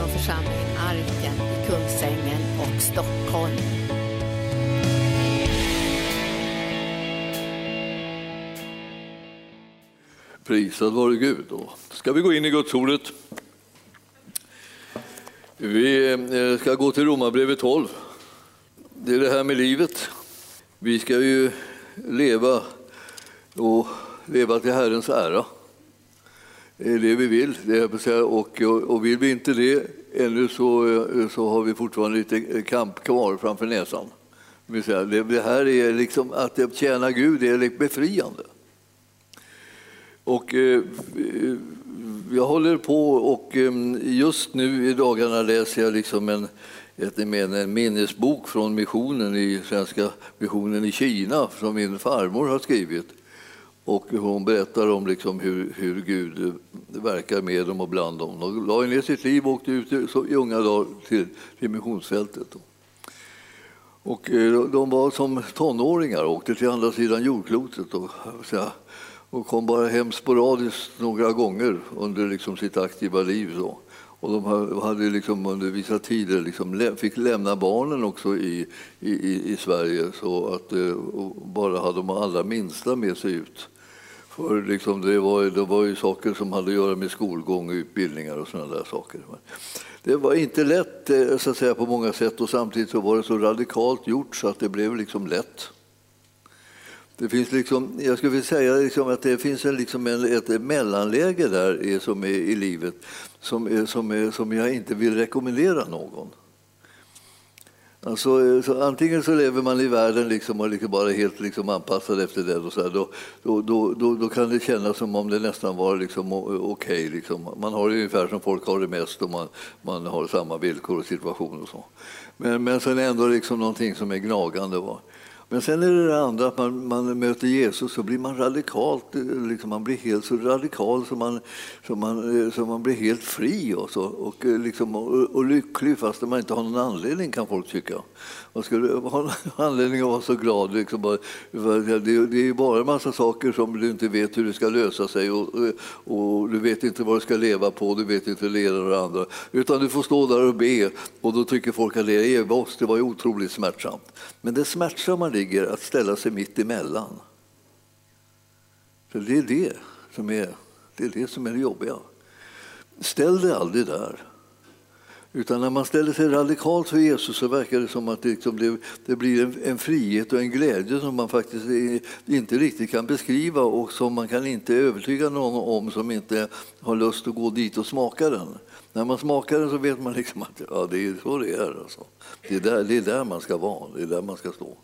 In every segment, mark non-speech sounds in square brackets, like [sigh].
från församlingen Arken i Kungsängen och Stockholm. Prisad vare Gud. Då ska vi gå in i Gudsordet. Vi eh, ska gå till Romarbrevet 12. Det är det här med livet. Vi ska ju leva och leva till Herrens ära. Det är det vi vill. Och, och vill vi inte det ännu så, eh, så har vi fortfarande lite eh, kamp kvar framför näsan. Det här är liksom att tjäna Gud är liksom befriande. Och eh, jag håller på och just nu i dagarna läser jag liksom en, en minnesbok från missionen i Svenska missionen i Kina som min farmor har skrivit. Och hon berättar om liksom hur, hur Gud verkar med dem och bland dem. De la ner sitt liv och åkte ut i unga dagar till, till missionsfältet. Och eh, de var som tonåringar och åkte till andra sidan jordklotet. Och, och kom bara hem sporadiskt några gånger under liksom sitt aktiva liv. Så. Och de hade liksom under vissa tider liksom fick lämna barnen också i, i, i Sverige så att eh, bara hade de allra minsta med sig ut. För liksom det, var, det var ju saker som hade att göra med skolgång och utbildningar och sådana där saker. Det var inte lätt eh, så att säga, på många sätt och samtidigt så var det så radikalt gjort så att det blev liksom lätt. Det finns liksom, jag skulle vilja säga liksom att det finns en, liksom en, ett mellanläge där som är i livet som, är, som, är, som jag inte vill rekommendera någon. Alltså, eh, så antingen så lever man i världen liksom och liksom bara helt liksom anpassad efter det. Och så här, då, då, då, då, kan det kännas som om det nästan var liksom okej. Okay, liksom. Man har det ungefär som folk har det mest och man, man har samma villkor och situation. och så. Men, men sen ändå liksom någonting som är gnagande. Va? Men sen är det det andra att man, man möter Jesus så blir man radikalt, eh, liksom man blir helt så radikal så man, så man, eh, så man blir helt fri och, så, och, eh, liksom, och, och lycklig fast man inte har någon anledning kan folk tycka. Man skulle ha en [laughs] anledning att vara så glad. Liksom, det är bara en massa saker som du inte vet hur det ska lösa sig och, och du vet inte vad du ska leva på, du vet inte det ena och det andra. Utan du får stå där och be och då tycker folk att det är oss, det var otroligt smärtsamt. Men det smärtsamma ligger att ställa sig mitt emellan. För det är det som är det, är det som är det jobbiga. Ställ dig aldrig där. Utan när man ställer sig radikalt för Jesus så verkar det som att det, liksom, det, det blir en, en, frihet och en glädje som man faktiskt inte riktigt kan beskriva och som man kan inte övertyga någon om som inte har lust att gå dit och smaka den. När man smakar den så vet man liksom att ja, det är så det är. Alltså. Det, är där, det är där man ska vara, det är där man ska stå.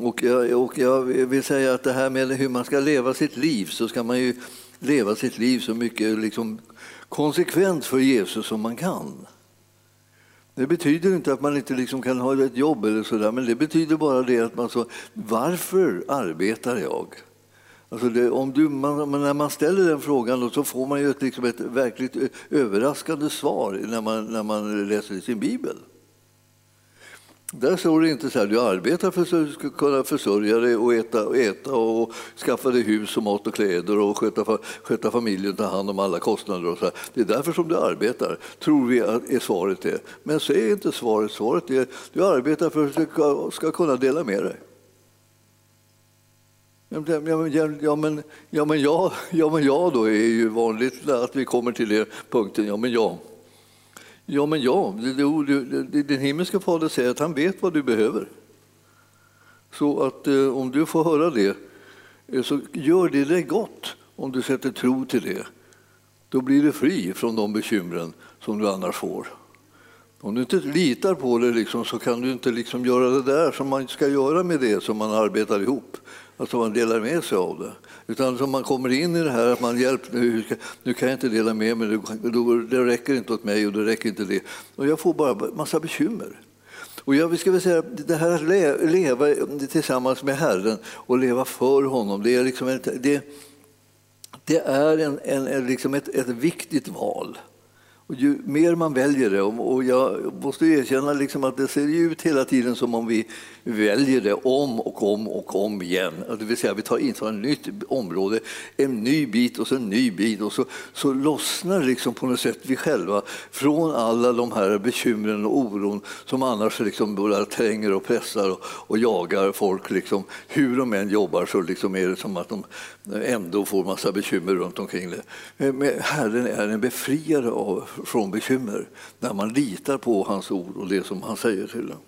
Och jag, och jag vill säga att det här med hur man ska leva sitt liv så ska man ju leva sitt liv så mycket liksom konsekvent för Jesus som man kan. Det betyder inte att man inte liksom kan ha ett jobb, eller sådär, men det betyder bara det att man så, varför arbetar jag? Alltså det, om du, man, när man ställer den frågan då, så får man ju ett, liksom ett verkligt överraskande svar när man, när man läser sin bibel. Där står det inte så här, du arbetar för att kunna försörja dig och äta, och äta och skaffa dig hus och mat och kläder och sköta, sköta familjen, ta hand om alla kostnader. Och så här. Det är därför som du arbetar, tror vi att är svaret är. Men så är inte svaret. Svaret är du arbetar för att du ska, ska kunna dela med dig. Ja, men, ja, men, ja, men jag, ja, men jag då är ju vanligt att vi kommer till den punkten. Ja, men jag. Ja, men ja, din himmelska fader säger att han vet vad du behöver. Så att eh, om du får höra det, eh, så gör det dig gott om du sätter tro till det. Då blir du fri från de bekymren som du annars får. Om du inte litar på det liksom, så kan du inte liksom göra det där som man ska göra med det som man arbetar ihop. Alltså man delar med sig av det. Utan som man kommer in i det här att man hjälper, nu, nu kan jag inte dela med mig, det, det räcker inte åt mig och det räcker inte det. Och jag får bara massa bekymmer. Och jag ska väl säga, det här att leva tillsammans med Herren och leva för honom, det är, liksom ett, det, det är en, en, liksom ett, ett viktigt val. Och ju mer man väljer det, och jag måste erkänna liksom att det ser ut hela tiden som om vi väljer det om och om och om igen. Det vill säga vi tar in ett nytt område, en ny bit och så en ny bit och så, så lossnar liksom på något sätt vi själva från alla de här bekymren och oron som annars liksom bara tränger och pressar och, och jagar folk. Liksom. Hur de än jobbar så liksom är det som att de ändå får massa bekymmer runt omkring det. Men Herren är en befriare av, från bekymmer när man litar på hans ord och det som han säger till en.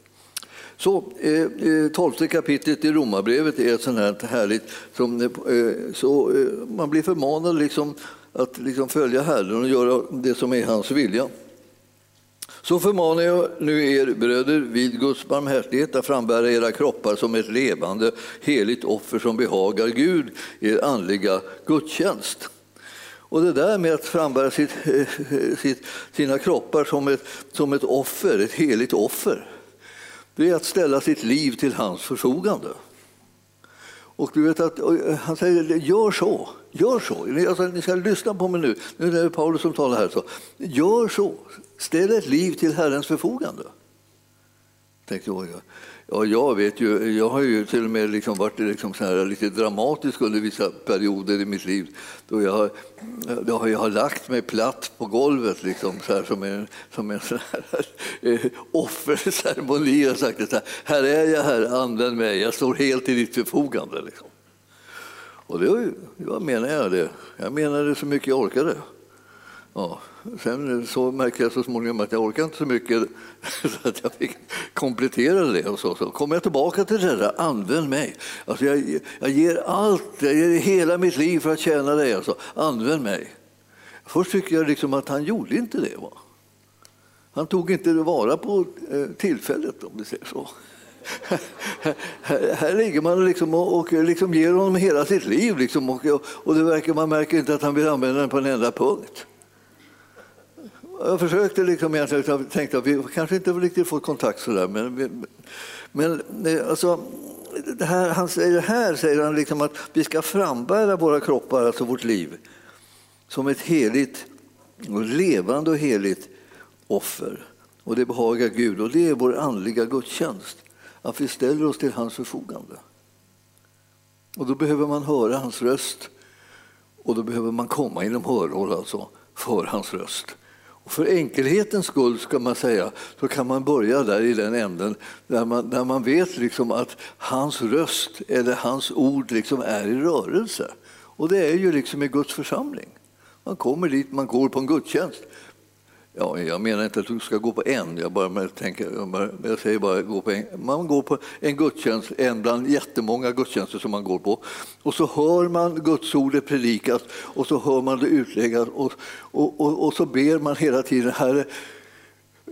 Så, eh, eh, tolfte kapitlet i Romarbrevet är ett sånt här härligt... Som, eh, eh, så, eh, man blir förmanad liksom att liksom följa Herren och göra det som är hans vilja. Så förmanar jag nu er bröder vid Guds barmhärtighet att frambära era kroppar som ett levande, heligt offer som behagar Gud, er andliga gudstjänst. Och det där med att frambära sitt, eh, sitt, sina kroppar som ett, som ett offer, ett heligt offer, det är att ställa sitt liv till hans förfogande. Och du vet att eh, han säger gör så, gör så. Alltså, ni ska lyssna på mig nu. Nu är det Paulus som talar här. Så. Gör så, ställ ett liv till Herrens förfogande. Tänkte, jag, Ja, jag vet ju, jag har ju till och med liksom varit liksom så här lite dramatisk under vissa perioder i mitt liv. Då jag, då jag har jag lagt mig platt på golvet liksom, så här, som en, som en eh, så här, offerceremoni. och sagt att här, här är jag, här, använd mig, jag står helt till ditt förfogande. Liksom. Och det, var, vad menar jag det? Jag menade det så mycket jag orkade. Ja. Sen så märkte jag så småningom att jag orkade inte så mycket [laughs] så att jag fick komplettera det. Och så, så kom jag tillbaka till det där, använd mig. Alltså jag, jag ger allt, jag ger hela mitt liv för att tjäna dig. Alltså. Använd mig. Först tycker jag liksom att han gjorde inte det. Va? Han tog inte vara på eh, tillfället om vi säger så. här, [laughs] här ligger man liksom och, och liksom ger honom hela sitt liv liksom och, och det verkar, man märker inte att han vill använda den på en enda punkt. Jag försökte liksom egentligen, jag tänkte att vi kanske inte riktigt fått kontakt sådär. Men, men eh, alltså, det här, han säger, här säger han liksom att vi ska frambära våra kroppar, alltså vårt liv, som ett heligt, levande och heligt offer. Och det behagar Gud och det är vår andliga gudstjänst, att vi ställer oss till hans förfogande. Och då behöver man höra hans röst och då behöver man komma inom hörhåll alltså för hans röst. Och för enkelhetens skull ska man säga, så kan man börja där i den änden där man, där man vet liksom att hans röst eller hans ord liksom är i rörelse. Och det är ju liksom i Guds församling. Man kommer dit, man går på en gudstjänst. Ja, jag menar inte att du ska gå på en, jag, bara tänker, jag, bara, jag säger bara gå på en. Man går på en gudstjänst, en bland jättemånga gudstjänster som man går på. Och så hör man gudsordet predikas och så hör man det utläggas och, och, och, och så ber man hela tiden, Herre,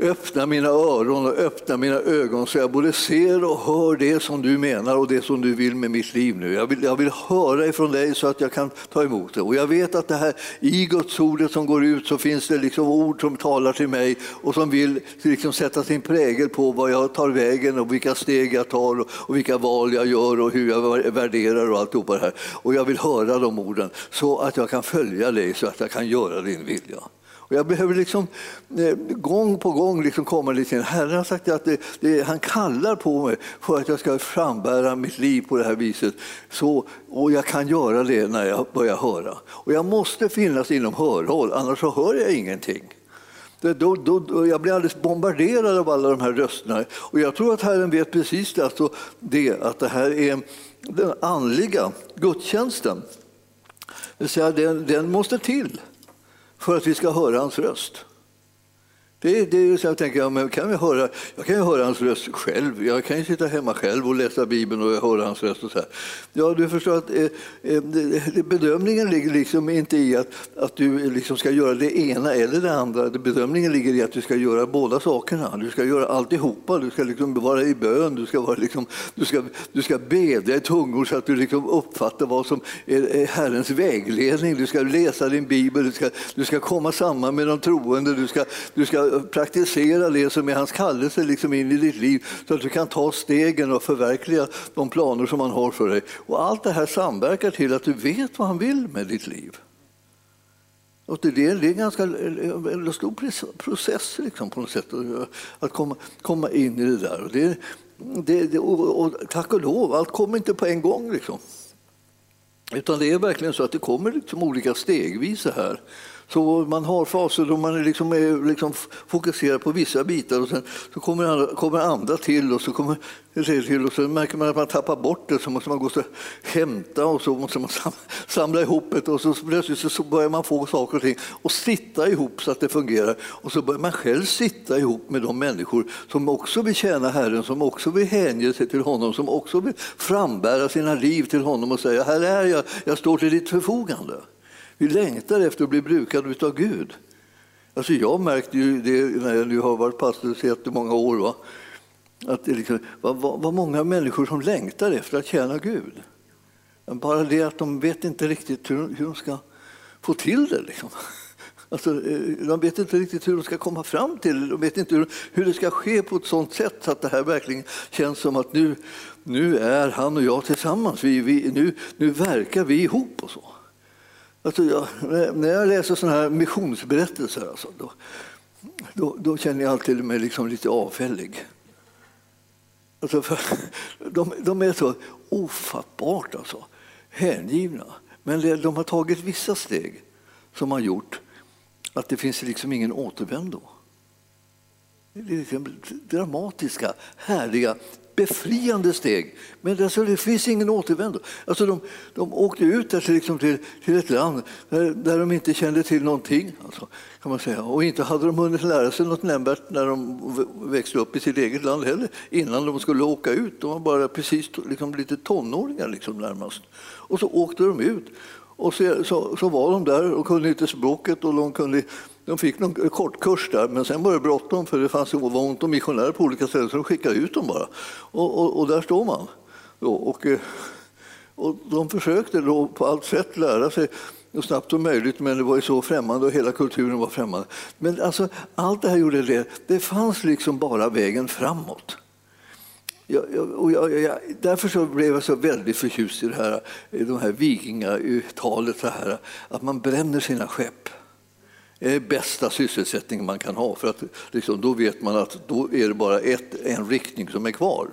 Öppna mina öron och öppna mina ögon så jag både ser och hör det som du menar och det som du vill med mitt liv nu. Jag vill, jag vill höra ifrån dig så att jag kan ta emot det. Och jag vet att det här i Guds ordet som går ut så finns det liksom ord som talar till mig och som vill liksom sätta sin prägel på vad jag tar vägen och vilka steg jag tar och, och vilka val jag gör och hur jag värderar och alltihopa det här. Och jag vill höra de orden så att jag kan följa dig så att jag kan göra din vilja. Och jag behöver liksom, eh, gång på gång liksom komma lite in. Herren har sagt att det, det, han kallar på mig för att jag ska frambära mitt liv på det här viset. Så, och jag kan göra det när jag börjar höra. Och jag måste finnas inom hörhåll, annars så hör jag ingenting. Då, då, då, jag blir alldeles bombarderad av alla de här rösterna. Och jag tror att Herren vet precis det, alltså det att det här är den andliga gudstjänsten. Det vill säga, den, den måste till för att vi ska höra hans röst. Det, det är så jag tänker, ja, men kan jag, höra, jag kan ju höra hans röst själv. Jag kan ju sitta hemma själv och läsa Bibeln och höra hans röst. Och så här. Ja, du förstår att eh, eh bedömningen ligger liksom inte i att, att du liksom ska göra det ena eller det andra. Bedömningen ligger i att du ska göra båda sakerna. Du ska göra alltihopa. Du ska liksom vara i bön, du ska, vara liksom, du ska, du ska bedja i tungor så att du liksom uppfattar vad som är Herrens vägledning. Du ska läsa din bibel, du ska, du ska komma samman med de troende. Du ska, du ska praktisera det som är hans kallelse liksom in i ditt liv så att du kan ta stegen och förverkliga de planer som han har för dig. Och allt det här samverkar till att du vet vad han vill med ditt liv. Och det, är, det är en ganska en stor process liksom, på något sätt att komma, komma in i det där. Och, det, det, det, och, och tack och lov, allt kommer inte på en gång. Liksom. Utan det är verkligen så att det kommer liksom olika stegvis här. Så man har faser då man liksom är liksom, liksom fokuserad på vissa bitar och sen så kommer andra, kommer andra till och så kommer det till och så märker man att man tappar bort det så måste man gå och hämta och så måste man samla ihop det och så plötsligt så börjar man få saker och ting och sitta ihop så att det fungerar och så börjar man själv sitta ihop med de människor som också vill tjäna Herren, som också vill hänge sig till honom, som också vill frambära sina liv till honom och säga här är jag, jag står till ditt förfogande. Vi längtar efter att bli brukade av Gud. Alltså jag märkte ju det när jag nu har varit pastor i jättemånga år. Va? Att det liksom, vad, vad, vad många människor som längtar efter att tjäna Gud. Bara det att de vet inte riktigt hur, hur de ska få till det. Liksom. [laughs] Alltså, eh, de vet inte riktigt hur de ska komma fram till det. De vet inte hur, hur det ska ske på ett sånt sätt så att det här verkligen känns som att nu, nu är han och jag tillsammans. Vi, vi, nu, nu verkar vi ihop och så. Alltså jag, när jag läser sådana här missionsberättelser alltså, då, då, då, känner jag alltid mig liksom lite avfällig. Alltså [laughs] de, de, är så ofattbart alltså, hängivna. Men de har tagit vissa steg som har gjort att det finns liksom ingen återvändo. Det är liksom dramatiska, härliga befriande steg. Men alltså, det finns ingen återvändo. Alltså, de, de åkte ut där, liksom, till, till ett land där, där de inte kände till någonting. Alltså, kan man säga. Och inte hade de hunnit lära sig något nämnvärt när de växte upp i sitt eget land heller innan de skulle åka ut. De var bara precis liksom, lite tonåringar liksom, närmast. Och så åkte de ut. Och så, så, så var de där och kunde inte språket och de kunde de fick någon kort kurs där, men sen var det bråttom för det fanns var ont om missionärer på olika ställen så de skickade ut dem bara. Och, och, och där står man. Och, eh, och de försökte då på allt sätt lära sig så snabbt som möjligt, men det var ju så främmande och hela kulturen var främmande. Men alltså, allt det här gjorde det. Det fanns liksom bara vägen framåt. Jag, och jag, jag, därför så blev jag så väldigt förtjust i det här, de här vikingatalet, att man bränner sina skepp. Det är bästa sysselsättning man kan ha för att liksom, då vet man att då är det bara ett, en riktning som är kvar.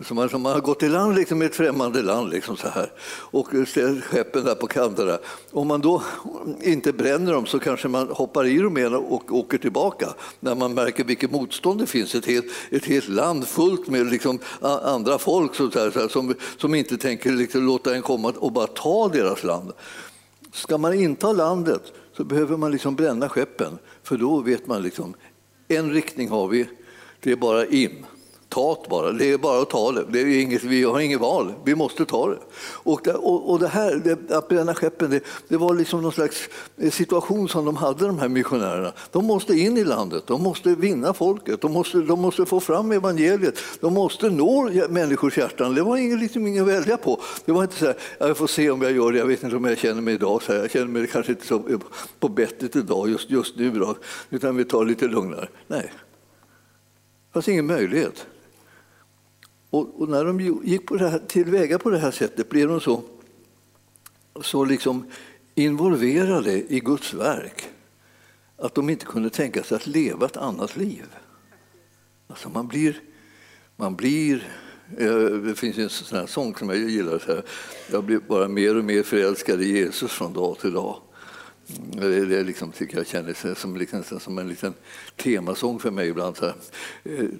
Så man, så man har gått i land liksom, i ett främmande land liksom, så här, och ställt skeppen där på kanterna. Om man då inte bränner dem så kanske man hoppar i dem igen och åker tillbaka när man märker vilket motstånd det finns. Ett helt, ett helt land fullt med liksom, andra folk så här, så här, som, som inte tänker liksom, låta en komma och bara ta deras land. Ska man inta landet så behöver man liksom bränna skeppen, för då vet man liksom en riktning har vi, det är bara in. Ta det bara, det är bara att ta det. det är inget, vi har inget val, vi måste ta det. Och det, och, och det här, det, att bränna skeppen, det, det, var liksom någon slags eh, situation som de hade, de här missionärerna. De måste in i landet, de måste vinna folket, de måste, de måste få fram evangeliet, de måste nå människors hjärtan. Det var inget, liksom inget att välja på. Det var inte så här, jag får se om jag gör det, jag vet inte om jag känner mig idag så här. jag känner mig kanske inte så eh, på bettet idag just, just nu, då, utan vi tar lite lugnare. Nej, det fanns ingen möjlighet. Och, och, när de gick på det här, tillväga på det här sättet blev de så, så liksom involverade i Guds verk att de inte kunde tänka sig att leva ett annat liv. Alltså man blir, man blir eh, det finns en sån här sång som jag gillar. Så här, jag blir bara mer och mer förälskad i Jesus från dag till dag. Det, det liksom, tycker jag kändes som, liksom, som en liten temasång för mig ibland. Så eh,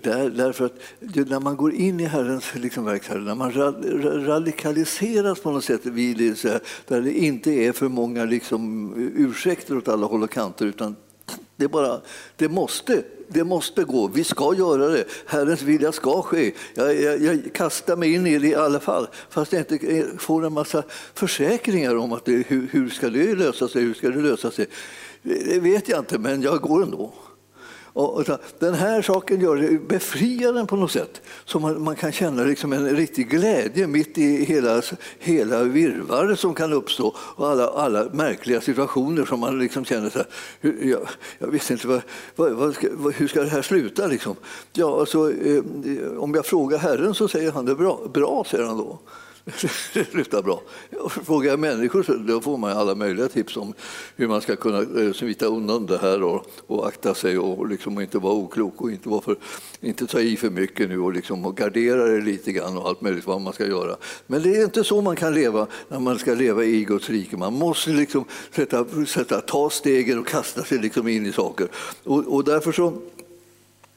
där, därför att när man går in i Herrens liksom, verk, när man radikaliseras på något sätt vid det, så här, där det inte är för många liksom, ursäkter åt alla håll och kanter utan det, bara, det måste det måste gå, vi ska göra det, Herrens vilja ska ske. Jag, jag, jag kastar mig in i det i alla fall, fast jag inte eh, får en massa försäkringar om att det, hur, hur ska det lösa sig, hur ska det lösa sig. Det vet jag inte, men jag går ändå. Och, den här saken gör det befriaren på något sätt. Så man, man kan känna liksom en riktig glädje mitt i hela, hela virrvarret som kan uppstå och alla, alla märkliga situationer som man liksom känner så här, jag, jag visste inte vad, vad, vad ska, hur ska det här sluta. Liksom. Ja, alltså, eh, om jag frågar Herren så säger han det bra, bra säger han då. [laughs] Det slutar bra. Frågar jag människor så då får man alla möjliga tips om hur man ska kunna eh, smita undan det här och, och akta sig och liksom inte vara oklok och inte, vara för, inte ta i för mycket nu och, liksom, och gardera det lite grann och allt möjligt vad man ska göra. Men det är inte så man kan leva när man ska leva i Guds rike. Man måste liksom sätta, sätta, ta stegen och kasta sig liksom in i saker. Och, och därför så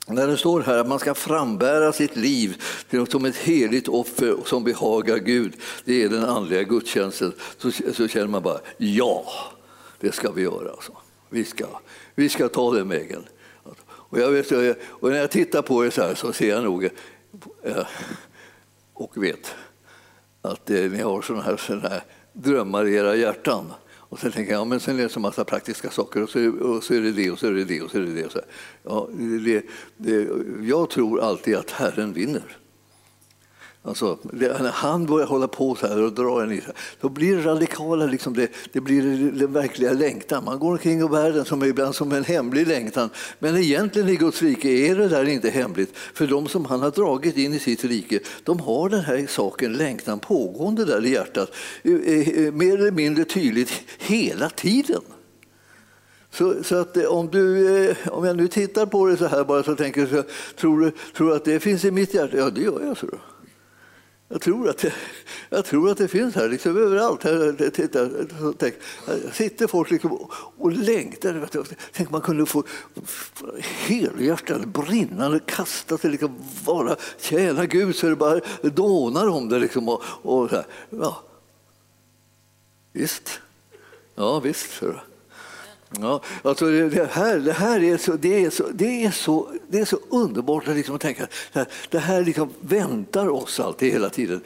när det står här att man ska frambära sitt liv som ett heligt offer som behagar Gud, det är den andliga gudstjänsten, så, så känner man bara ja, det ska vi göra. Alltså. Vi, ska, vi ska ta den vägen. Och, jag vet, och när jag tittar på er så här så ser jag nog eh, och vet att eh, ni har sådana här, såna här drömmar i era hjärtan. Och sen tänker jag, ja, men sen läser jag så massa praktiska saker och så, och så är det det och så är det det och så är det det. Och så. Ja, det, det, jag tror alltid att Herren vinner. Alltså, när han börjar hålla på så här och dra en i sig, då blir det radikala, liksom det, det blir den verkliga längtan. Man går omkring i världen som ibland som en hemlig längtan. Men egentligen i Guds rike är det där inte hemligt. För de som han har dragit in i sitt rike, de har den här saken, längtan, pågående där i hjärtat. Eh, eh, eh, mer eller mindre tydligt hela tiden. Så, så, att om, du, om jag nu tittar på det så här bara så tänker jag, tror du, tror att det finns i mitt hjärta? Ja, det gör jag. Så. Jag tror att det, jag tror att det finns här, liksom överallt. Här, titta, tänk, här sitter folk liksom och längtar. Tänk man kunde få helhjärtat brinnande kasta sig, liksom, bara tjäna Gud så det bara dånar om det. Liksom, och, och så här. Ja. Visst. Ja, visst. Så. Ja, alltså det, här, det här är så, det är så, det är så, det är så underbart att liksom tänka det här liksom väntar oss alltid hela tiden.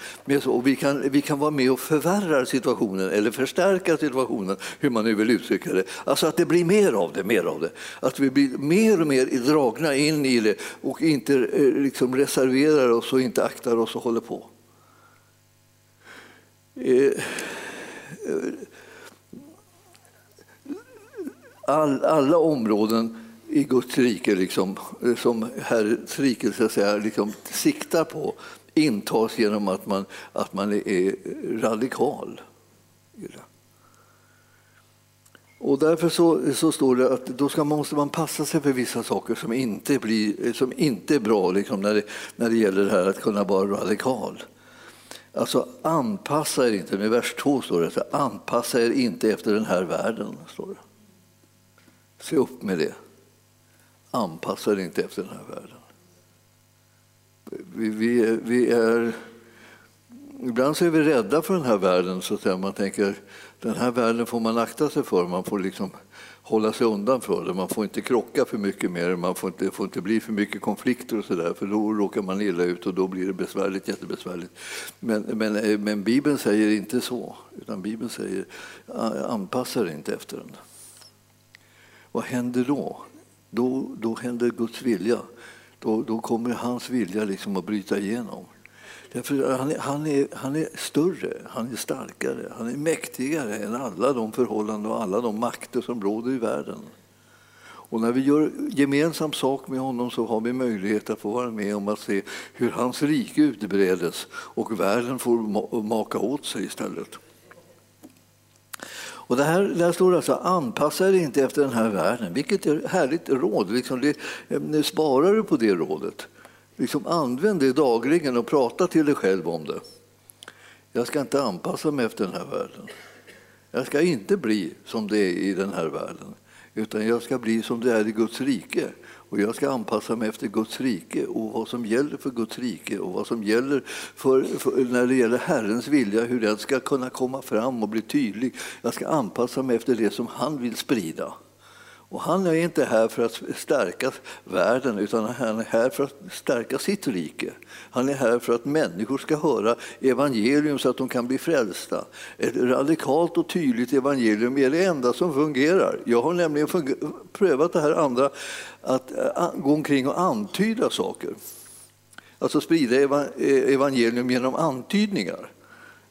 Och vi, kan, vi kan vara med och förvärra situationen eller förstärka situationen, hur man nu vill uttrycka det. Alltså att det blir mer av det, mer av det. Att vi blir mer och mer dragna in i det och inte eh, liksom reserverar oss och inte aktar oss och håller på. Eh, eh all, alla områden i Guds rike liksom, eh, som Herrens rike så att säga, liksom, siktar på intas genom att man, att man är radikal. Och därför så, så står det att då ska, måste man passa sig för vissa saker som inte, blir, som inte är bra liksom, när, det, när det gäller det här att kunna vara radikal. Alltså anpassa er inte, med vers 2 står det, anpassa er inte efter den här världen. Står det. Se upp med det. Anpassa dig inte efter den här världen. Vi, vi, vi är, ibland så är vi rädda för den här världen. Så att man tänker den här världen får man akta sig för. Man får liksom hålla sig undan för det. Man får inte krocka för mycket med det. Man får inte, får inte bli för mycket konflikter och så där, för då råkar man illa ut och då blir det besvärligt, jättebesvärligt. Men, men, eh, men Bibeln säger inte så, utan Bibeln säger anpassa dig inte efter den. Vad händer då? Då, då händer Guds vilja. Då, då kommer hans vilja liksom att bryta igenom. Därför han, är, han, är, han är större, han är starkare, han är mäktigare än alla de förhållanden och alla de makter som råder i världen. Och när vi gör gemensam sak med honom så har vi möjlighet att få vara med om att se hur hans rike utbredes och världen får maka åt sig istället. Och det här, där står det alltså anpassa er inte efter den här världen. Vilket är härligt råd. Liksom det, eh, nu sparar du på det rådet? Liksom använd det dagligen och prata till dig själv om det. Jag ska inte anpassa mig efter den här världen. Jag ska inte bli som det är i den här världen, utan jag ska bli som det är i Guds rike. Och jag ska anpassa mig efter Guds rike och vad som gäller för Guds rike och vad som gäller för, för, när det gäller Herrens vilja, hur den ska kunna komma fram och bli tydlig. Jag ska anpassa mig efter det som han vill sprida. Och han är inte här för att stärka världen utan han är här för att stärka sitt rike. Han är här för att människor ska höra evangelium så att de kan bli frälsta. Ett radikalt och tydligt evangelium är det enda som fungerar. Jag har nämligen prövat det här andra, att eh, gå omkring och antyda saker. Alltså sprida eh, evangelium genom antydningar.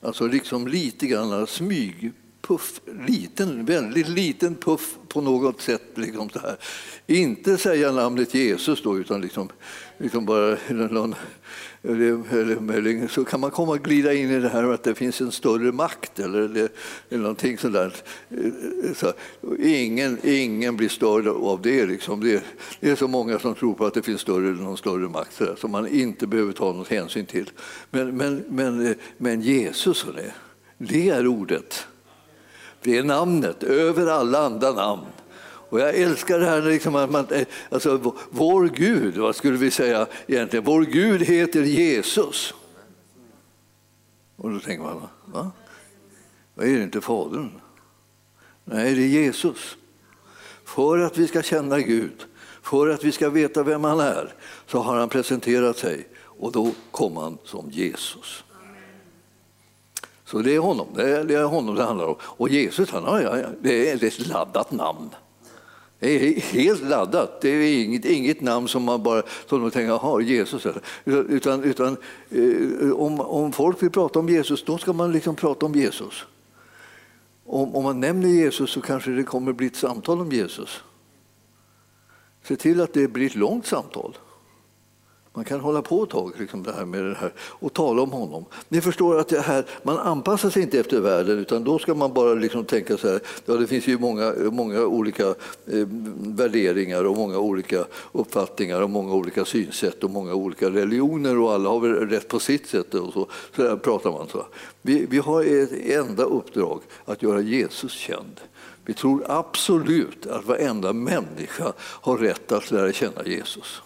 Alltså liksom lite grann smyg puff, liten, väldigt liten puff på något sätt. Liksom så här. Inte säga namnet Jesus då, utan liksom, liksom bara någon, eller, eller, så kan man komma och glida in i det här att det finns en större makt eller, eller, eller någonting sådant. Så, ingen, ingen blir störd av det, liksom. det. Det är så många som tror på att det finns större, någon större makt så som man inte behöver ta någon hänsyn till. Men, men, men, men Jesus, det är ordet. Det är namnet över alla andra namn. Och jag älskar det här liksom att man, eh, alltså, vår Gud, vad skulle vi säga egentligen? Vår Gud heter Jesus. Och då tänker man, va? Vad är det inte Fadern? Nej, det är Jesus. För att vi ska känna Gud, för att vi ska veta vem han är, så har han presenterat sig och då kom han som Jesus. Så det är honom det, är, det är honom det handlar om. Och Jesus, han har, det är ett laddat namn. Det är helt laddat. Det är inget, inget namn som man bara som man tänker, jaha, Jesus. Utan, utan eh, om, om folk vill prata om Jesus, då ska man liksom prata om Jesus. Om, om man nämner Jesus så kanske det kommer bli ett samtal om Jesus. Se till att det blir ett långt samtal. Man kan hålla på ett tag liksom det här med det här och tala om honom. Ni förstår att det här, man anpassar sig inte efter världen utan då ska man bara liksom tänka så här. Ja, det finns ju många, många olika eh, värderingar och många olika uppfattningar och många olika synsätt och många olika religioner och alla har väl rätt på sitt sätt. Och så, så där pratar man så. Vi, vi har ett enda uppdrag, att göra Jesus känd. Vi tror absolut att varenda människa har rätt att lära känna Jesus.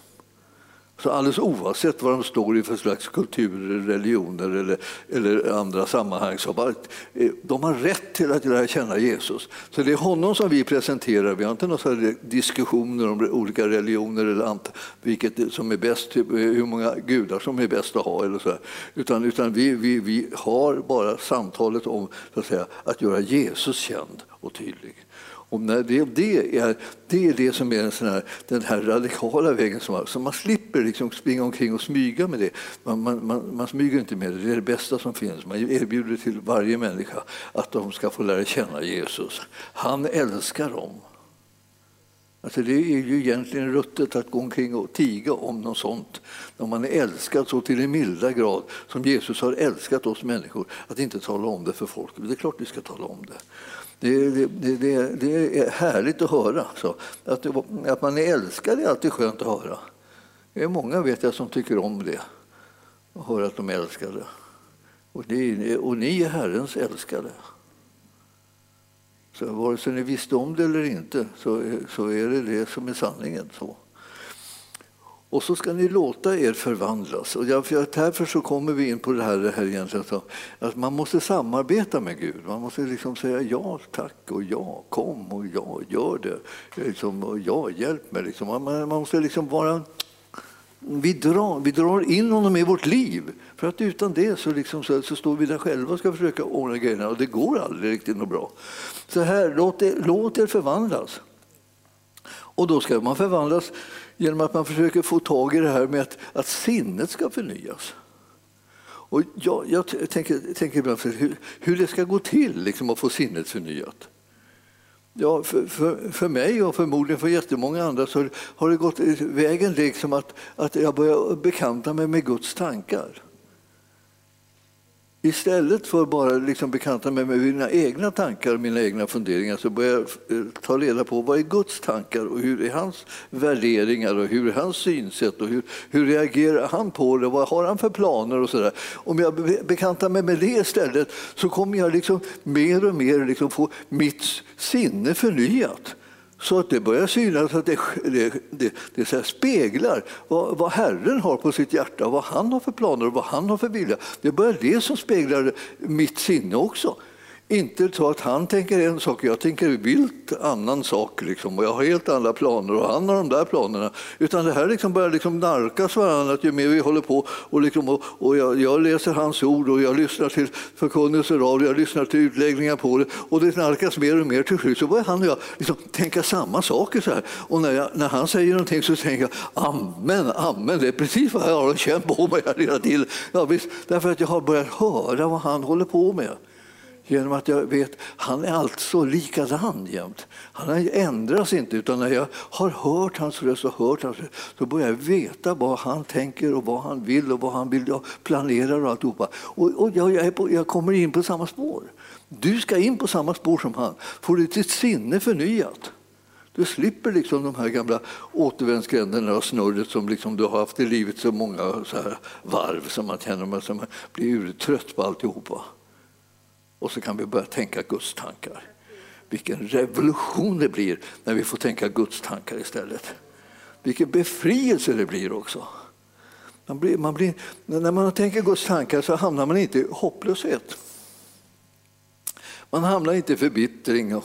Så alldeles oavsett vad de står i för slags kulturer, religioner eller, eller andra sammanhang så bara, eh, de har rätt till att lära känna Jesus. Så det är honom som vi presenterar. Vi har inte några diskussioner om olika religioner eller vilket som är bäst, typ, eh, hur många gudar som är bäst att ha. Eller så utan, utan vi, vi, vi har bara samtalet om så att, säga, att göra Jesus känd och tydlig. Och när det, det, är, det är det som är den, sån här, den här radikala vägen. Som, så man slipper liksom springa omkring och smyga med det. Man, man, man, man smyger inte med det, det är det bästa som finns. Man erbjuder till varje människa att de ska få lära känna Jesus. Han älskar dem. Alltså det är ju egentligen ruttet att gå omkring och tiga om något sånt. När man är älskad så till en milda grad som Jesus har älskat oss människor, att inte tala om det för folk. Det är klart vi ska tala om det. Det, det, det, det, är härligt att höra. Så att, att man är älskad är alltid skönt att höra. Det är många vet jag som tycker om det, att höra att de är älskade. Och ni, och ni är Herrens älskade. Så vare sig ni visste om det eller inte så, så är det det som är sanningen. så. Och så ska ni låta er förvandlas. Och därför så kommer vi in på det här, det här egentligen, att man måste samarbeta med Gud. Man måste liksom säga ja tack och ja, kom och ja, gör det. Liksom, och ja, hjälp mig. Liksom. Man, man måste liksom vara vi drar, vi drar in honom i vårt liv. För att utan det så, liksom, så, så, står vi där själva och ska försöka ordna grejerna och det går aldrig riktigt något bra. Så här, låt er, låt er förvandlas. Och då ska man förvandlas genom att man försöker få tag i det här med att, att sinnet ska förnyas. Och jag, jag tänker, tänker ibland hur, hur det ska gå till liksom, att få sinnet förnyat. Ja, för, för, för mig och förmodligen för jättemånga andra så har det gått vägen liksom att, att jag börjar bekanta mig med Guds tankar. Istället för bara liksom bekanta mig med mina egna tankar och mina egna funderingar så börjar jag eh, ta reda på vad är Guds tankar och hur är hans värderingar och hur är hans synsätt och hur, hur reagerar han på det? Vad har han för planer och sådär. Om jag bekantar mig med det istället så kommer jag liksom mer och mer liksom få mitt sinne förnyat. Så att det börjar synas att det, det, det, det så speglar vad, vad, Herren har på sitt hjärta, vad han har för planer och vad han har för vilja. Det börjar det som speglar mitt sinne också. Inte så att han tänker en sak och jag tänker vilt annan sak. Liksom. Och jag har helt andra planer och han har de där planerna. Utan det här liksom börjar liksom narkas varandra ju mer vi håller på. Och, liksom, och, och jag, jag, läser hans ord och jag lyssnar till förkunnelse radio, jag lyssnar till utläggningar på det. Och det narkas mer och mer. Till slut så börjar han och jag liksom tänka samma saker. Så här. Och när, jag, när han säger någonting så tänker jag amen, amen. Det är precis vad jag har känt på mig hela tiden. Ja, visst, därför att jag har börjat höra vad han håller på med. Genom att jag vet han är alltså likadan jämt. Han ändras inte, utan när jag har hört hans röst och hört hans röst, så börjar jag veta vad han tänker och vad han vill och vad han vill och planerar och alltihopa. Och, och jag, jag, på, jag kommer in på samma spår. Du ska in på samma spår som han. Får du ditt sinne förnyat. Du slipper liksom de här gamla återvändsgränderna och snurret som liksom du har haft i livet så många så här varv som man känner att man blir urtrött på alltihopa. Och så kan vi börja tänka Guds tankar. Vilken revolution det blir när vi får tänka Guds tankar istället. Vilken befrielse det blir också. Man blir, man blir, när man tänker Guds tankar så hamnar man inte i hopplöshet. Man hamnar inte i förbittring och,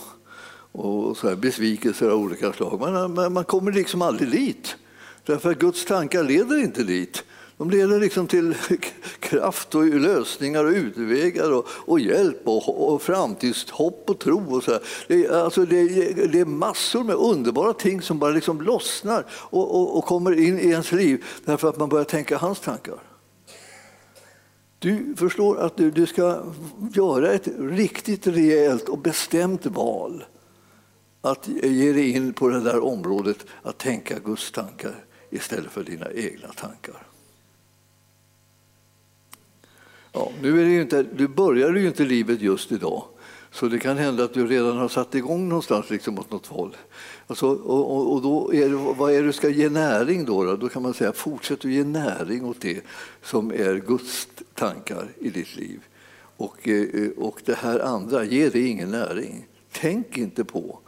och så här besvikelser av olika slag. Man, man kommer liksom aldrig dit. Därför att Guds tankar leder inte dit. De leder liksom till [laughs] kraft och lösningar och utvägar och, och hjälp och, och framtidshopp och tro. Och så det, alltså det, det, är massor med underbara ting som bara liksom lossnar och, och, och kommer in i ens liv därför att man börjar tänka hans tankar. Du förstår att du, du ska göra ett riktigt rejält och bestämt val att ge dig in på det där området att tänka Guds tankar istället för dina egna tankar. Ja, nu är det ju inte, du börjar ju inte livet just idag. Så det kan hända att du redan har satt igång någonstans liksom åt något håll. Alltså, och, och, och då är det, vad är det du ska ge näring då, då? Då kan man säga fortsätt att ge näring åt det som är Guds tankar i ditt liv. Och, eh, och det här andra, ge det ingen näring. Tänk inte på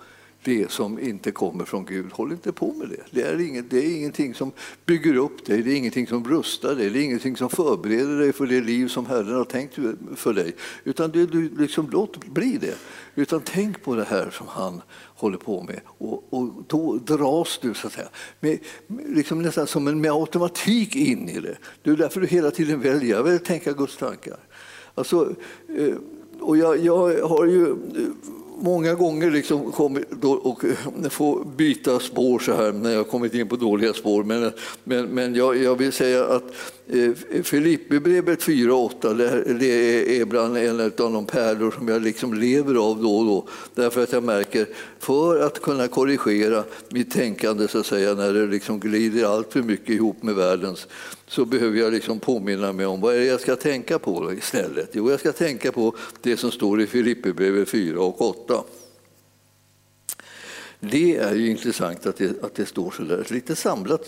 det som inte kommer från Gud. Håll inte på med det. Det är, inget, det är ingenting som bygger upp dig, det är ingenting som rustar dig, det är ingenting som förbereder dig för det liv som Herren har tänkt för dig. Utan det, du liksom, låt bli det. Utan tänk på det här som han håller på med och, och då dras du så att säga, med, liksom nästan som en, med automatik in i det. Det är därför du hela tiden väljer, jag vill tänka Guds tankar. Alltså, eh, och jag, jag har ju eh, många gånger liksom kommit och eh, få byta spår så här när jag kommit in på dåliga spår. Men, men, men jag, jag vill säga att Eh, Filipperbrevet 4.8 det, är bland en av de pärlor som jag liksom lever av då och då. Därför att jag märker, för att kunna korrigera mitt tänkande så att säga, när det liksom glider allt för mycket ihop med världens så behöver jag liksom påminna mig om vad är det jag ska tänka på istället. Jo, jag ska tänka på det som står i Filipperbrevet 4 och 8. Det är ju intressant att det, att det står så där, lite samlat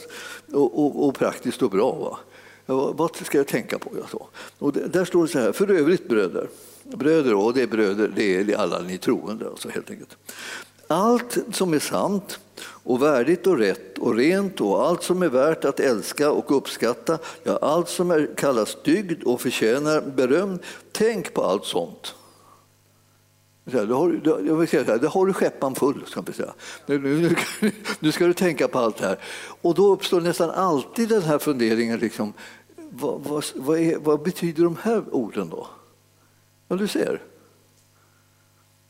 och, och, och praktiskt och bra. Va? Vad ska jag tänka på? Jag så. Och där står det så här, för övrigt bröder, bröder och det är bröder, det är alla ni troende alltså helt enkelt. Allt som är sant och värdigt och rätt och rent och allt som är värt att älska och uppskatta, ja, allt som är, kallas dygd och förtjänar beröm, tänk på allt sånt. Då har, jag vill säga det har du skeppan full, ska man säga. Nu, nu, [laughs] nu, ska du tänka på allt det här. Och då uppstår nästan alltid den här funderingen, liksom, vad, vad, vad, är, vad betyder de här orden då? Ja, du ser.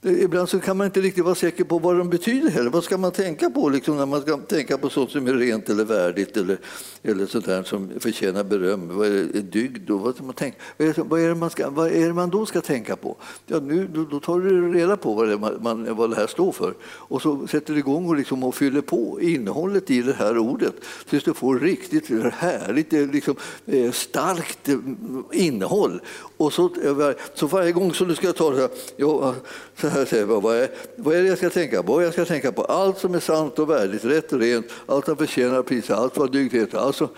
Eh, ibland så kan man inte riktigt vara säker på vad de betyder heller. Vad ska man tänka på liksom, när man ska tänka på sånt som är rent eller värdigt eller, eller sånt där som förtjänar beröm? Vad är dygd? Och vad, ska man tänka? Vad, är det man ska, vad är det man då ska tänka på? Ja, nu, då, då tar du reda på vad det, man, vad det här står för och så sätter du igång och, liksom, och fyller på innehållet i det här ordet tills du får riktigt härligt, eh, liksom, eh, starkt mm, innehåll. Och så, så varje gång som du ska ta det här, ja, så här [laughs] vad är, vad är det jag ska tänka på? Jag ska tänka på allt som är sant och värdigt, rätt och rent, allt som förtjänar pris, allt vad dygd heter. Alltså,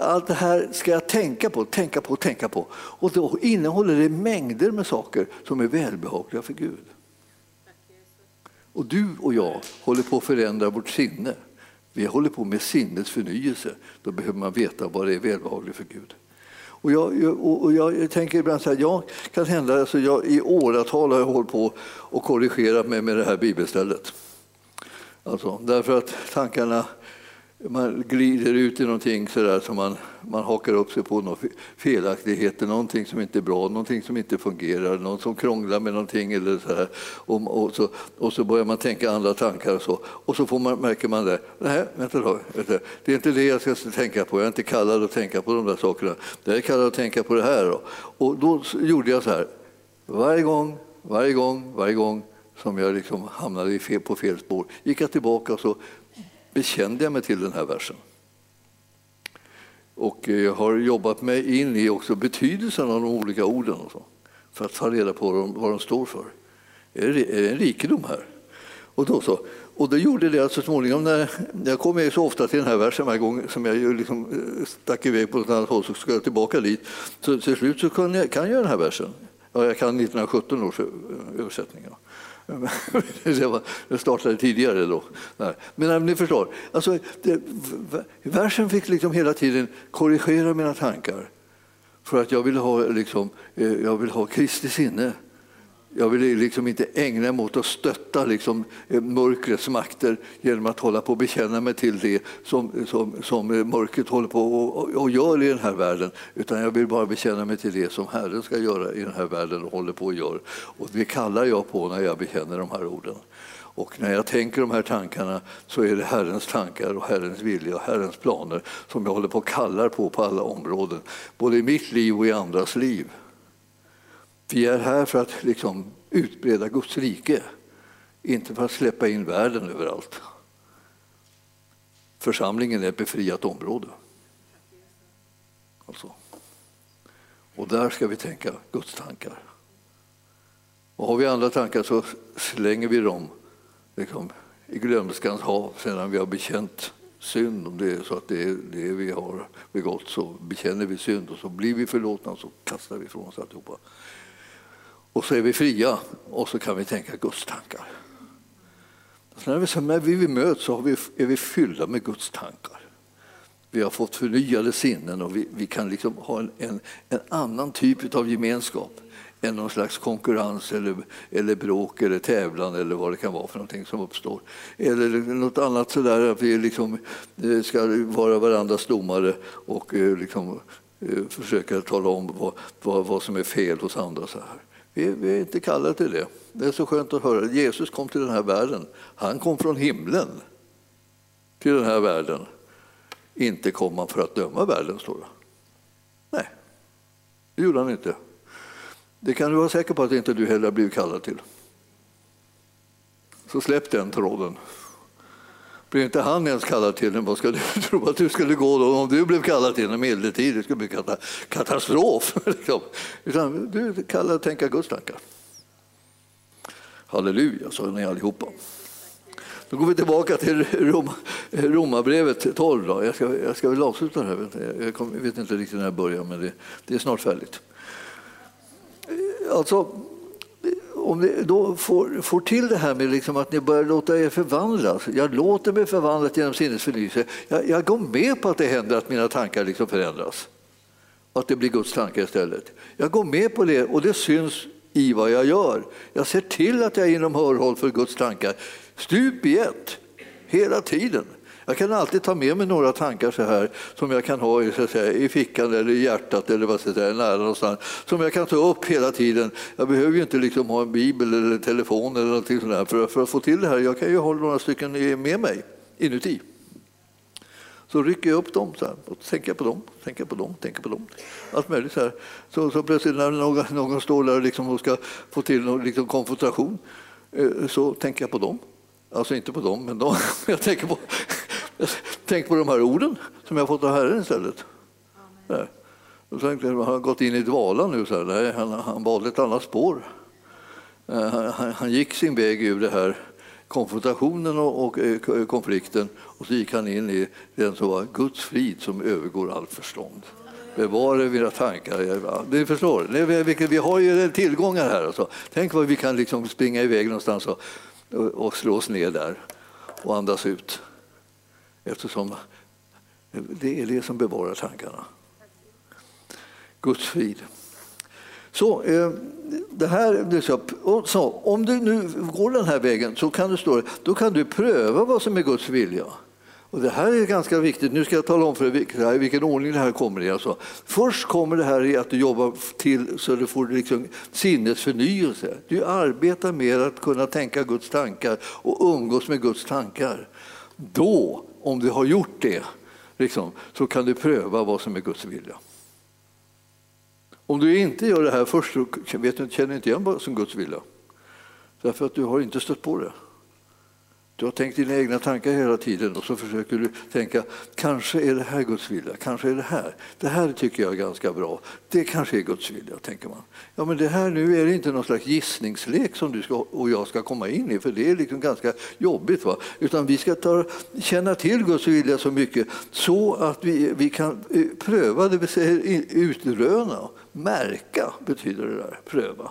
allt det här ska jag tänka på, tänka på, tänka på. Och då innehåller det mängder med saker som är välbehagliga för Gud. Och du och jag håller på att förändra vårt sinne. Vi håller på med sinnets förnyelse. Då behöver man veta vad det är välbehagligt för Gud. Och jag, och jag tänker ibland så här, jag kan hända, alltså jag, i åratal har jag hållit på och korrigerat mig med det här bibelstället. Alltså, därför att tankarna man glider ut i någonting sådär som man, man hakar upp sig på någon felaktigheter, någonting som inte är bra, någonting som inte fungerar, någon som krånglar med någonting eller så här. Och, och, så, och så börjar man tänka andra tankar och så. Och så får man, märker man det, nej, vänta då, vänta. det är inte det jag ska tänka på, jag är inte kallad att tänka på de där sakerna. Jag är kallad att tänka på det här. Då. Och då gjorde jag så här, varje gång varje gång, varje gång som jag liksom hamnade fel, på fel spår gick jag tillbaka och så bekände jag mig till den här versen. Och eh, jag har jobbat mig in i också betydelsen av de olika orden och så, för att ta reda på vad de, står för. Är det, en rikedom här? Och, då så, och det gjorde det att så småningom, när jag kom så ofta till den här versen varje gång som jag liksom eh, stack iväg på ett annat håll så ska jag tillbaka dit. Så till slut så kan jag, kan jag den här versen. Ja, jag kan 1917 års eh, översättning. Ja. Det startade tidigare då. Men ni förstår, alltså, det, versen fick liksom hela tiden korrigera mina tankar för att jag vill ha, liksom, eh, jag vill ha Kristi sinne. Jag vill liksom inte ägna mig åt att stötta liksom, eh, mörkrets makter genom att hålla på och bekänna mig till det som, som, som eh, mörkret håller på och, och, gör i den här världen. Utan jag vill bara bekänna mig till det som Herren ska göra i den här världen och håller på och gör. Och det kallar jag på när jag bekänner de här orden. Och när jag tänker de här tankarna så är det Herrens tankar och Herrens vilja och Herrens planer som jag håller på och kallar på på alla områden, både i mitt liv och i andras liv. Vi är här för att liksom utbreda Guds rike, inte för att släppa in världen överallt. Församlingen är ett befriat område. Alltså. Och där ska vi tänka Guds tankar. Och har vi andra tankar så slänger vi dem liksom, i glömskans hav sedan vi har bekänt synd. Om det är så att det är det vi har begått så bekänner vi synd och så blir vi förlåtna och så kastar vi ifrån oss alltihopa. Och så är vi fria och så kan vi tänka Guds tankar. Så när, vi, när vi möts så vi, är vi fyllda med Guds tankar. Vi har fått förnyade sinnen och vi, vi kan liksom ha en, en, en, annan typ av gemenskap än någon slags konkurrens eller, eller bråk eller tävlan eller vad det kan vara för någonting som uppstår. Eller något annat sådär att vi liksom eh, ska vara varandras domare och eh, liksom eh, försöka tala om vad, vad, vad som är fel hos andra. Så här. Vi, vi är inte kallade till det. Det är så skönt att höra. Jesus kom till den här världen. Han kom från himlen till den här världen. Inte kom han för att döma världen, står det. Nej, det gjorde han inte. Det kan du vara säker på att inte du heller blivit kallad till. Så släpp den tråden. Blir inte han ens kallad till den, vad ska du [laughs] tro att du skulle gå då om du blev kallad till den medeltid? Det skulle bli katastrof. [laughs] Liksom. Utan du är kallad att tänka Guds tankar. Halleluja, sa ni allihopa. Då går vi tillbaka till Rom, Romarbrevet 12. Då. Jag, ska, jag ska väl avsluta det här. Jag, kom, jag vet inte riktigt när jag börjar, men det, det är snart färdigt. Alltså, om ni då får, får till det här med liksom att ni börjar låta er förvandlas. Jag låter mig förvandlas genom sinnesförnyelse. Jag, jag går med på att det händer att mina tankar liksom förändras. Att det blir Guds tankar istället. Jag går med på det och det syns i vad jag gör. Jag ser till att jag är inom hörhåll för Guds tankar. Stup i ett, hela tiden. Jag kan alltid ta med mig några tankar så här som jag kan ha i, så säga, i fickan eller i hjärtat eller vad ska säga, nära någonstans. Som jag kan ta upp hela tiden. Jag behöver ju inte liksom ha en bibel eller telefon eller någonting sånt för, för, att få till det här. Jag kan ju ha några stycken med mig inuti. Så rycker jag upp dem så här, och tänker på dem, tänker på dem, tänker på dem. Allt möjligt. Så, här. så, så plötsligt när någon, någon står där liksom och ska få till någon liksom konfrontation eh, så tänker jag på dem. Alltså inte på dem, men dem. [laughs] jag tänker på Tänk på de här orden som jag fått av Herren istället. Nej. Jag tänkte, han har gått in i dvala nu. Så här. Nej, han, han valde ett annat spår. Eh, han, han, gick sin väg ur det här konfrontationen och, och eh, konflikten och så gick han in i den som var Guds frid som övergår allt förstånd. Bevara mina tankar. Ni förstår, vi har ju tillgångar här. Alltså. Tänk vad vi kan liksom springa iväg någonstans och, och slå oss ner där och andas ut. Eftersom det är det som bevarar tankarna. Guds frid. Så, eh, det här, så, om du nu går den här vägen så kan du, stå, då kan du pröva vad som är Guds vilja. Och det här är ganska viktigt. Nu ska jag tala om för dig vilken ordning det här kommer i. Alltså, först kommer det här i att du jobbar till så du får liksom sinnesförnyelse. Du arbetar med att kunna tänka Guds tankar och umgås med Guds tankar. Då om du har gjort det, liksom, så kan du pröva vad som är Guds vilja. Om du inte gör det här först så vet du, känner du inte igen vad som är Guds vilja. Därför att du har inte stött på det. Du har tänkt dina egna tankar hela tiden och så försöker du tänka, kanske är det här Guds vilja, kanske är det här. Det här tycker jag är ganska bra. Det kanske är Guds vilja, tänker man. Ja, men det här nu är det inte någon slags gissningslek som du ska, och jag ska komma in i, för det är liksom ganska jobbigt. Va? Utan vi ska ta, känna till Guds vilja så mycket så att vi, vi kan eh, pröva, det vill säga utröna, märka betyder det där, pröva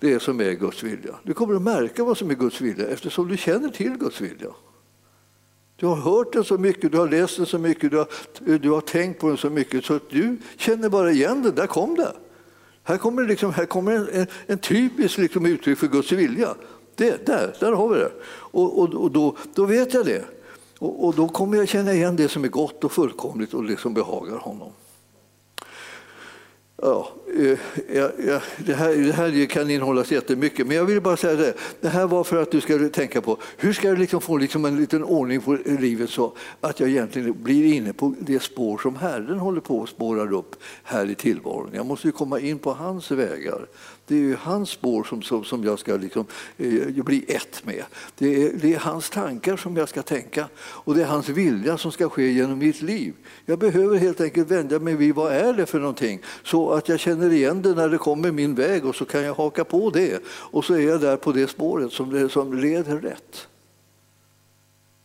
det som är Guds vilja. Du kommer att märka vad som är Guds vilja eftersom du känner till Guds vilja. Du har hört den så mycket, du har läst den så mycket, du har, du har tänkt på den så mycket så att du känner bara igen den. Där kom det. Här kommer, liksom, här kommer en, en, en typisk liksom uttryck för Guds vilja. Det, där, där har vi det. Och, och, och då, då vet jag det. Och, och, då kommer jag känna igen det som är gott och fullkomligt och det som behagar honom. Ja, eh, ja, ja, det, här, det här kan innehållas jättemycket, men jag vill bara säga det. Det här var för att du ska tänka på hur ska jag liksom få liksom en liten ordning på livet så att jag egentligen blir inne på det spår som Herren håller på att spåra upp här i tillvaron. Jag måste ju komma in på hans vägar. Det är ju hans spår som, som, som jag ska liksom, eh, bli ett med. Det är, det är hans tankar som jag ska tänka och det är hans vilja som ska ske genom mitt liv. Jag behöver helt enkelt vända mig vid vad är det för någonting så att jag känner igen det när det kommer min väg och så kan jag haka på det och så är jag där på det spåret som, det, som leder rätt.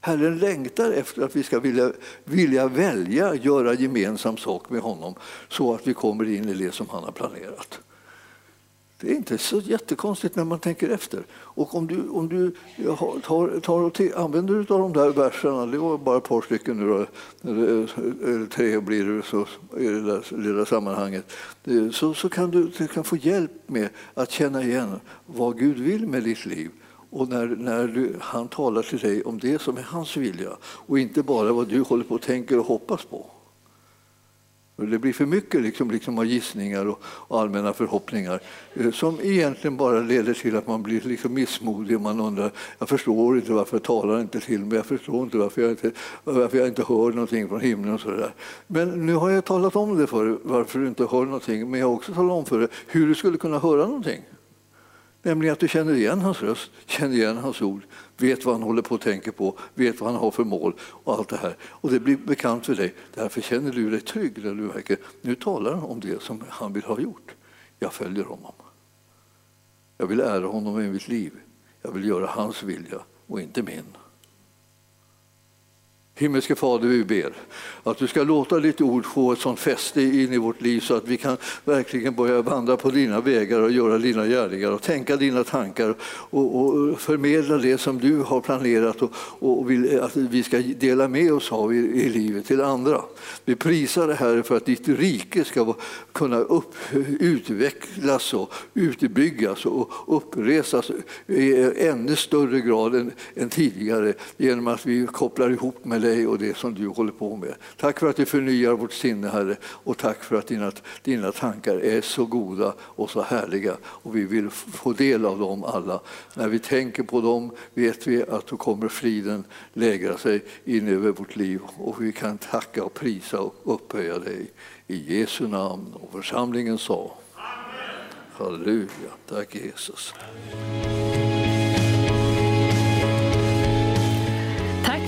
Herren längtar efter att vi ska vilja, vilja välja göra gemensam sak med honom så att vi kommer in i det som han har planerat. Det är inte så jättekonstigt när man tänker efter. Och om du, om du tar, tar och använder dig av de där verserna, det var bara ett par stycken nu då, eller eh, eh, tre blir det så, i det där lilla sammanhanget, så, så kan du, du kan få hjälp med att känna igen vad Gud vill med ditt liv. Och när, när du, han talar till dig om det som är hans vilja och inte bara vad du håller på och tänker och hoppas på. Det blir för mycket liksom, liksom av gissningar och, och allmänna förhoppningar eh, som egentligen bara leder till att man blir liksom missmodig. Man undrar, jag förstår inte varför jag talar inte till mig, jag förstår inte varför jag inte, varför jag inte hör någonting från himlen. Och så där. Men nu har jag talat om det för dig, varför du inte hör någonting, men jag har också talat om för dig hur du skulle kunna höra någonting. Nämligen att du känner igen hans röst, känner igen hans ord, vet vad han håller på att tänka på, vet vad han har för mål och allt det här. Och det blir bekant för dig. Därför känner du dig trygg när du märker nu talar han om det som han vill ha gjort. Jag följer honom. Jag vill ära honom i mitt liv. Jag vill göra hans vilja och inte min. Himmelske Fader, vi ber att du ska låta ditt ord få ett sånt fäste in i vårt liv så att vi kan verkligen börja vandra på dina vägar och göra dina gärningar och tänka dina tankar och, och förmedla det som du har planerat och, och vill att vi ska dela med oss av i, i livet till andra. Vi prisar det här för att ditt rike ska kunna upp, utvecklas och utbyggas och uppresas i ännu större grad än, än tidigare genom att vi kopplar ihop med dig och det som du håller på med. Tack för att du förnyar vårt sinne, Herre, och tack för att dina, dina tankar är så goda och så härliga. Och vi vill få del av dem alla. När vi tänker på dem vet vi att då kommer friden lägra sig in över vårt liv och vi kan tacka och prisa och upphöja dig. I Jesu namn. Och församlingen sa Amen. Halleluja. Tack Jesus.